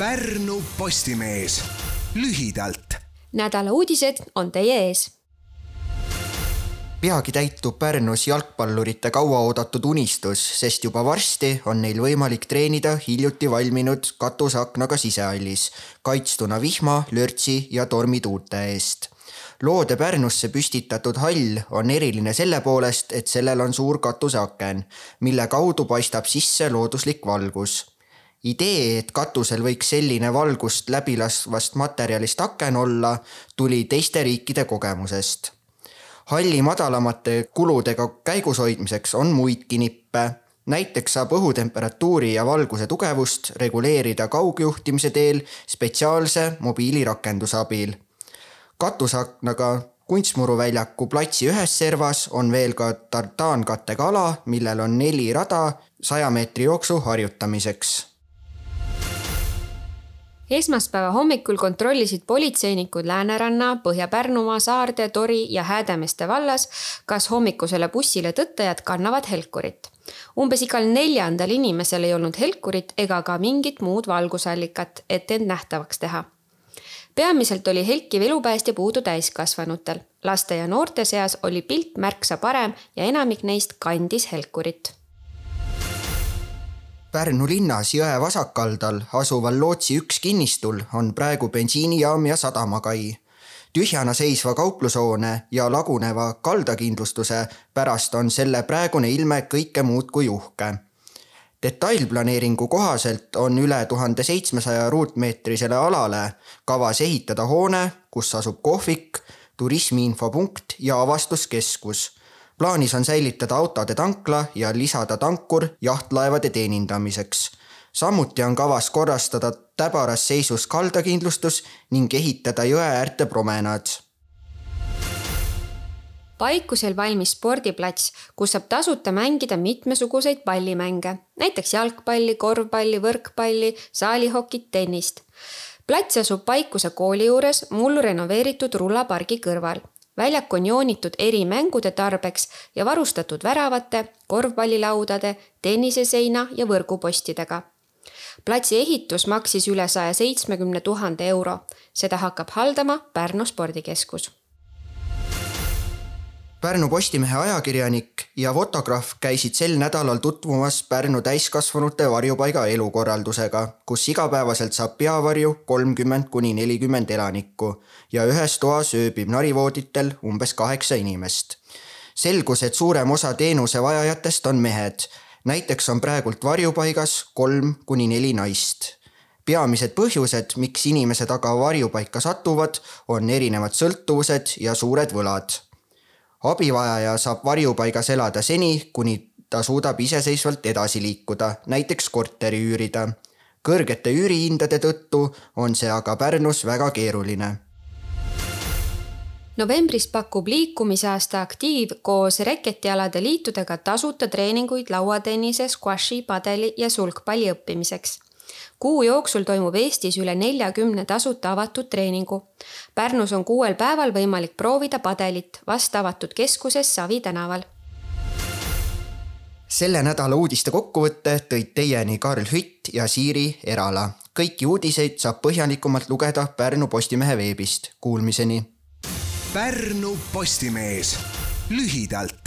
Pärnu Postimees lühidalt. nädala uudised on teie ees. peagi täitub Pärnus jalgpallurite kauaoodatud unistus, sest juba varsti on neil võimalik treenida hiljuti valminud katuseaknaga sisehallis, kaitstuna vihma, lörtsi ja tormituulte eest loode Pärnusse püstitatud hall on eriline selle poolest, et sellel on suur katuseaken, mille kaudu paistab sisse looduslik valgus idee, et katusel võiks selline valgust läbilaskvast materjalist aken olla, tuli teiste riikide kogemusest. halli madalamate kuludega käigus hoidmiseks on muidki nippe. näiteks saab õhutemperatuuri ja valguse tugevust reguleerida kaugjuhtimise teel spetsiaalse mobiilirakenduse abil. katusaknaga kunstmuruväljaku platsi ühes servas on veel ka tartaankattega ala, millel on neli rada saja meetri jooksu harjutamiseks esmaspäeva hommikul kontrollisid politseinikud Lääneranna, Põhja-Pärnumaa, Saarde, Tori ja Häädemeeste vallas, kas hommikusele bussile tõttajad kannavad helkurit. umbes igal neljandal inimesel ei olnud helkurit ega ka mingit muud valgusallikat, et end nähtavaks teha peamiselt oli helkiv elupäästja puudu täiskasvanutel. laste ja noorte seas oli pilt märksa parem ja enamik neist kandis helkurit Pärnu linnas jõe vasakkaldal asuval Lootsi üks kinnistul on praegu bensiinijaam ja sadamakai. tühjana seisva kauplushoone ja laguneva kaldakindlustuse pärast on selle praegune ilme kõike muud kui uhke. detailplaneeringu kohaselt on üle tuhande seitsmesaja ruutmeetrisele alale kavas ehitada hoone, kus asub kohvik, turismiinfopunkt ja avastuskeskus plaanis on säilitada autode tankla ja lisada tankur jahtlaevade teenindamiseks. samuti on kavas korrastada täbaras seisus kaldakindlustus ning ehitada jõe äärde promenaad Paikusel valmis spordiplats, kus saab tasuta mängida mitmesuguseid pallimänge, näiteks jalgpalli, korvpalli, võrkpalli, saalihokit, tennist. plats asub Paikuse kooli juures mullu renoveeritud rullapargi kõrval väljak on joonitud eri mängude tarbeks ja varustatud väravate, korvpallilaudade, tenniseseina ja võrgupostidega. platsi ehitus maksis üle saja seitsmekümne tuhande euro. seda hakkab haldama Pärnu spordikeskus Pärnu Postimehe ajakirjanik ja fotograaf käisid sel nädalal tutvumas Pärnu täiskasvanute varjupaiga elukorraldusega, kus igapäevaselt saab peavarju kolmkümmend kuni nelikümmend elanikku ja ühes toas ööbib narivooditel umbes kaheksa inimest. selgus, et suurem osa teenuse vajajatest on mehed. näiteks on praegult varjupaigas kolm kuni neli naist peamised põhjused, miks inimesed aga varjupaika satuvad, on erinevad sõltuvused ja suured võlad abivajaja saab varjupaigas elada seni, kuni ta suudab iseseisvalt edasi liikuda, näiteks korteri üürida. kõrgete üürihindade tõttu on see aga Pärnus väga keeruline novembris pakub liikumisaasta Aktiiv koos reketialade liitudega tasuta treeninguid lauatennise, squashi, padeli ja sulgpalli õppimiseks kuu jooksul toimub Eestis üle neljakümne tasuta avatud treeningu. Pärnus on kuuel päeval võimalik proovida padelit vast avatud keskuses Savi tänaval. selle nädala uudiste kokkuvõtte tõid teieni Karl Hütt ja Siiri Erala. kõiki uudiseid saab põhjalikumalt lugeda Pärnu Postimehe veebist. Kuulmiseni. Pärnu Postimees lühidalt